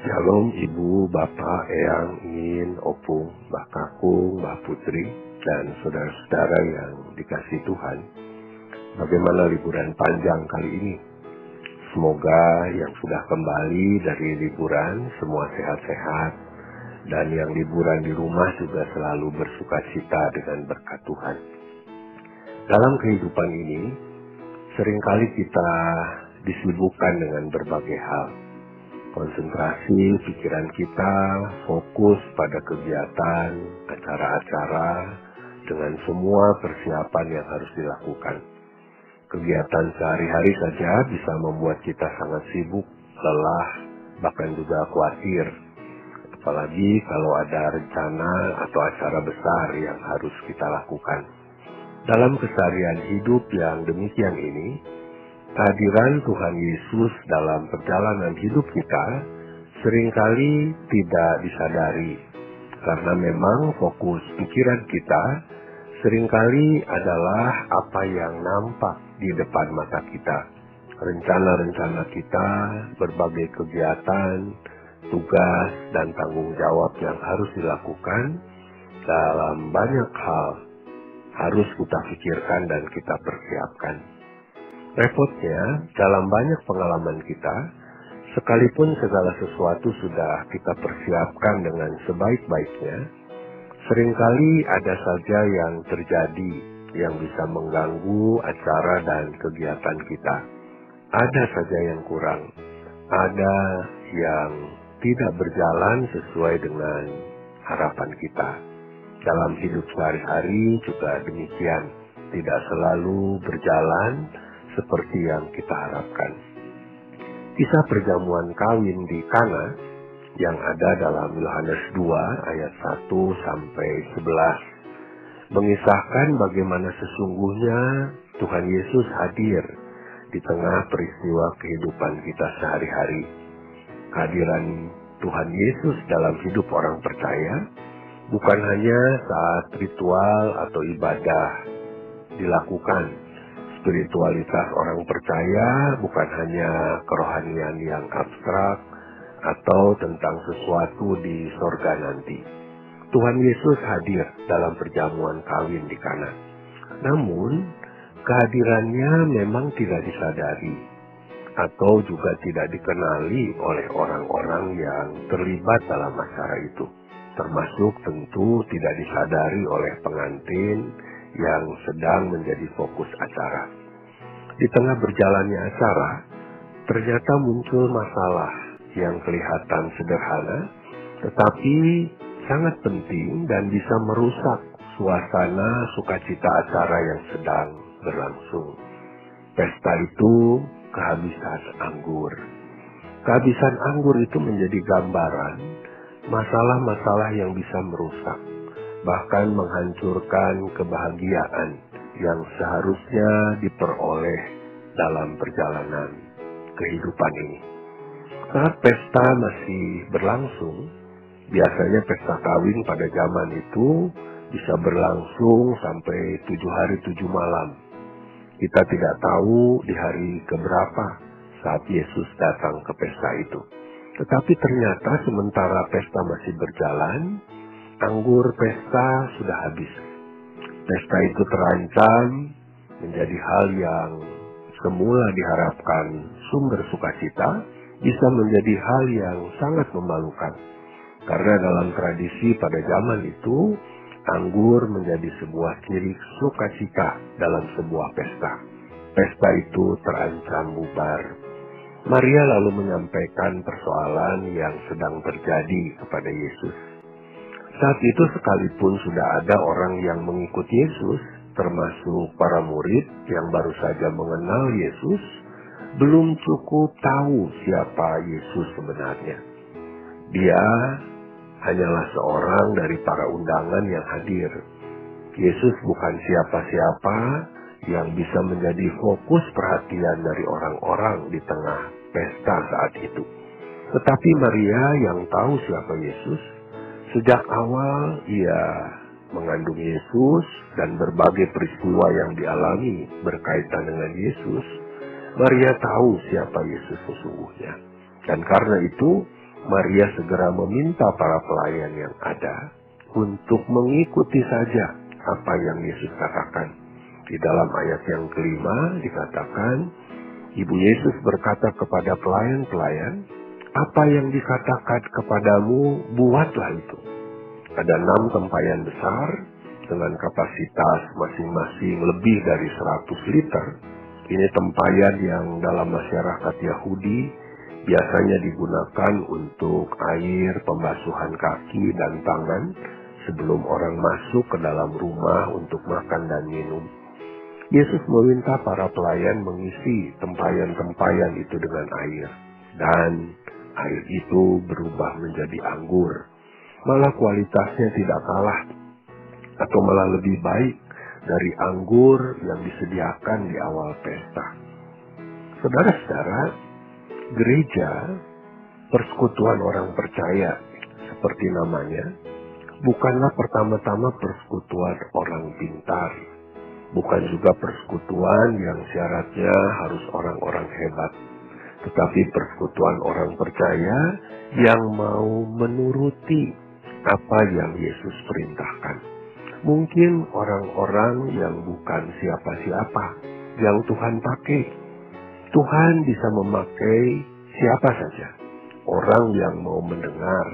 Shalom Ibu, Bapak, Eyang, Ingin, Opung, Mbak Kakung, Mbak Putri, dan saudara-saudara yang dikasih Tuhan. Bagaimana liburan panjang kali ini? Semoga yang sudah kembali dari liburan semua sehat-sehat dan yang liburan di rumah juga selalu bersuka cita dengan berkat Tuhan. Dalam kehidupan ini, sering kali kita disibukkan dengan berbagai hal. Konsentrasi pikiran kita fokus pada kegiatan, acara-acara, dengan semua persiapan yang harus dilakukan. Kegiatan sehari-hari saja bisa membuat kita sangat sibuk, lelah, bahkan juga khawatir. Apalagi kalau ada rencana atau acara besar yang harus kita lakukan. Dalam keseharian hidup yang demikian ini, kehadiran Tuhan Yesus dalam perjalanan hidup kita sering kali tidak disadari. Karena memang fokus pikiran kita sering kali adalah apa yang nampak di depan mata kita. Rencana-rencana kita, berbagai kegiatan, tugas, dan tanggung jawab yang harus dilakukan dalam banyak hal harus kita pikirkan dan kita persiapkan. Repotnya, dalam banyak pengalaman kita, sekalipun segala sesuatu sudah kita persiapkan dengan sebaik-baiknya, sering kali ada saja yang terjadi yang bisa mengganggu acara dan kegiatan kita. Ada saja yang kurang, ada yang tidak berjalan sesuai dengan harapan kita. Dalam hidup sehari-hari juga demikian, tidak selalu berjalan seperti yang kita harapkan. Kisah perjamuan kawin di Kana yang ada dalam Yohanes 2 ayat 1 sampai 11 mengisahkan bagaimana sesungguhnya Tuhan Yesus hadir di tengah peristiwa kehidupan kita sehari-hari. Kehadiran Tuhan Yesus dalam hidup orang percaya bukan hanya saat ritual atau ibadah dilakukan. Spiritualitas orang percaya bukan hanya kerohanian yang abstrak atau tentang sesuatu di sorga nanti. Tuhan Yesus hadir dalam perjamuan kawin di Kana. Namun, kehadirannya memang tidak disadari atau juga tidak dikenali oleh orang-orang yang terlibat dalam acara itu termasuk tentu tidak disadari oleh pengantin yang sedang menjadi fokus acara. Di tengah berjalannya acara, ternyata muncul masalah yang kelihatan sederhana, tetapi sangat penting dan bisa merusak suasana sukacita acara yang sedang berlangsung. Pesta itu kehabisan anggur. Kehabisan anggur itu menjadi gambaran masalah-masalah yang bisa merusak, bahkan menghancurkan kebahagiaan yang seharusnya diperoleh dalam perjalanan kehidupan ini. Saat pesta masih berlangsung, biasanya pesta kawin pada zaman itu bisa berlangsung sampai tujuh hari tujuh malam. Kita tidak tahu di hari keberapa saat Yesus datang ke pesta itu. Tetapi ternyata sementara pesta masih berjalan, anggur pesta sudah habis. Pesta itu terancam menjadi hal yang semula diharapkan sumber sukacita bisa menjadi hal yang sangat memalukan. Karena dalam tradisi pada zaman itu, anggur menjadi sebuah ciri sukacita dalam sebuah pesta. Pesta itu terancam bubar Maria lalu menyampaikan persoalan yang sedang terjadi kepada Yesus. Saat itu sekalipun sudah ada orang yang mengikut Yesus, termasuk para murid yang baru saja mengenal Yesus, belum cukup tahu siapa Yesus sebenarnya. Dia hanyalah seorang dari para undangan yang hadir. Yesus bukan siapa-siapa, yang bisa menjadi fokus perhatian dari orang-orang di tengah pesta saat itu. Tetapi Maria yang tahu siapa Yesus, sejak awal ia mengandung Yesus dan berbagai peristiwa yang dialami berkaitan dengan Yesus, Maria tahu siapa Yesus sesungguhnya. Dan karena itu, Maria segera meminta para pelayan yang ada untuk mengikuti saja apa yang Yesus katakan. Di dalam ayat yang kelima dikatakan, Ibu Yesus berkata kepada pelayan-pelayan, apa yang dikatakan kepadamu, buatlah itu. Ada enam tempayan besar dengan kapasitas masing-masing lebih dari 100 liter. Ini tempayan yang dalam masyarakat Yahudi biasanya digunakan untuk air pembasuhan kaki dan tangan sebelum orang masuk ke dalam rumah untuk makan dan minum. Yesus meminta para pelayan mengisi tempayan-tempayan itu dengan air. Dan air itu berubah menjadi anggur. Malah kualitasnya tidak kalah atau malah lebih baik dari anggur yang disediakan di awal pesta. Saudara-saudara, gereja persekutuan orang percaya seperti namanya bukanlah pertama-tama persekutuan orang pintar. Bukan juga persekutuan yang syaratnya harus orang-orang hebat. Tetapi persekutuan orang percaya yang mau menuruti apa yang Yesus perintahkan. Mungkin orang-orang yang bukan siapa-siapa yang Tuhan pakai. Tuhan bisa memakai siapa saja. Orang yang mau mendengar,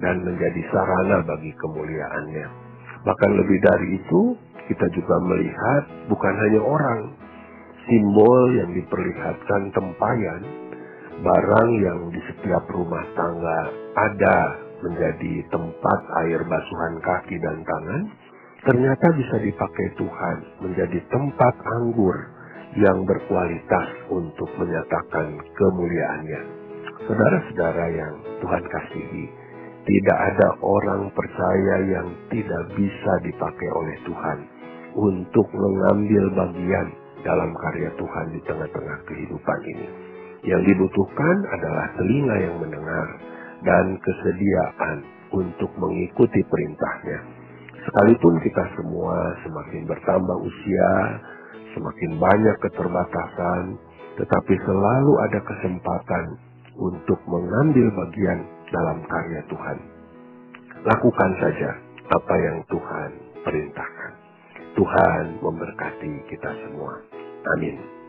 dan menjadi sarana bagi kemuliaannya. Bahkan lebih dari itu, kita juga melihat bukan hanya orang, simbol yang diperlihatkan tempayan, barang yang di setiap rumah tangga ada menjadi tempat air basuhan kaki dan tangan, ternyata bisa dipakai Tuhan menjadi tempat anggur yang berkualitas untuk menyatakan kemuliaannya. Saudara-saudara yang Tuhan kasihi, tidak ada orang percaya yang tidak bisa dipakai oleh Tuhan untuk mengambil bagian dalam karya Tuhan di tengah-tengah kehidupan ini. Yang dibutuhkan adalah telinga yang mendengar dan kesediaan untuk mengikuti perintahnya. Sekalipun kita semua semakin bertambah usia, semakin banyak keterbatasan, tetapi selalu ada kesempatan untuk mengambil bagian dalam karya Tuhan. Lakukan saja apa yang Tuhan perintahkan. Tuhan memberkati kita semua. Amin.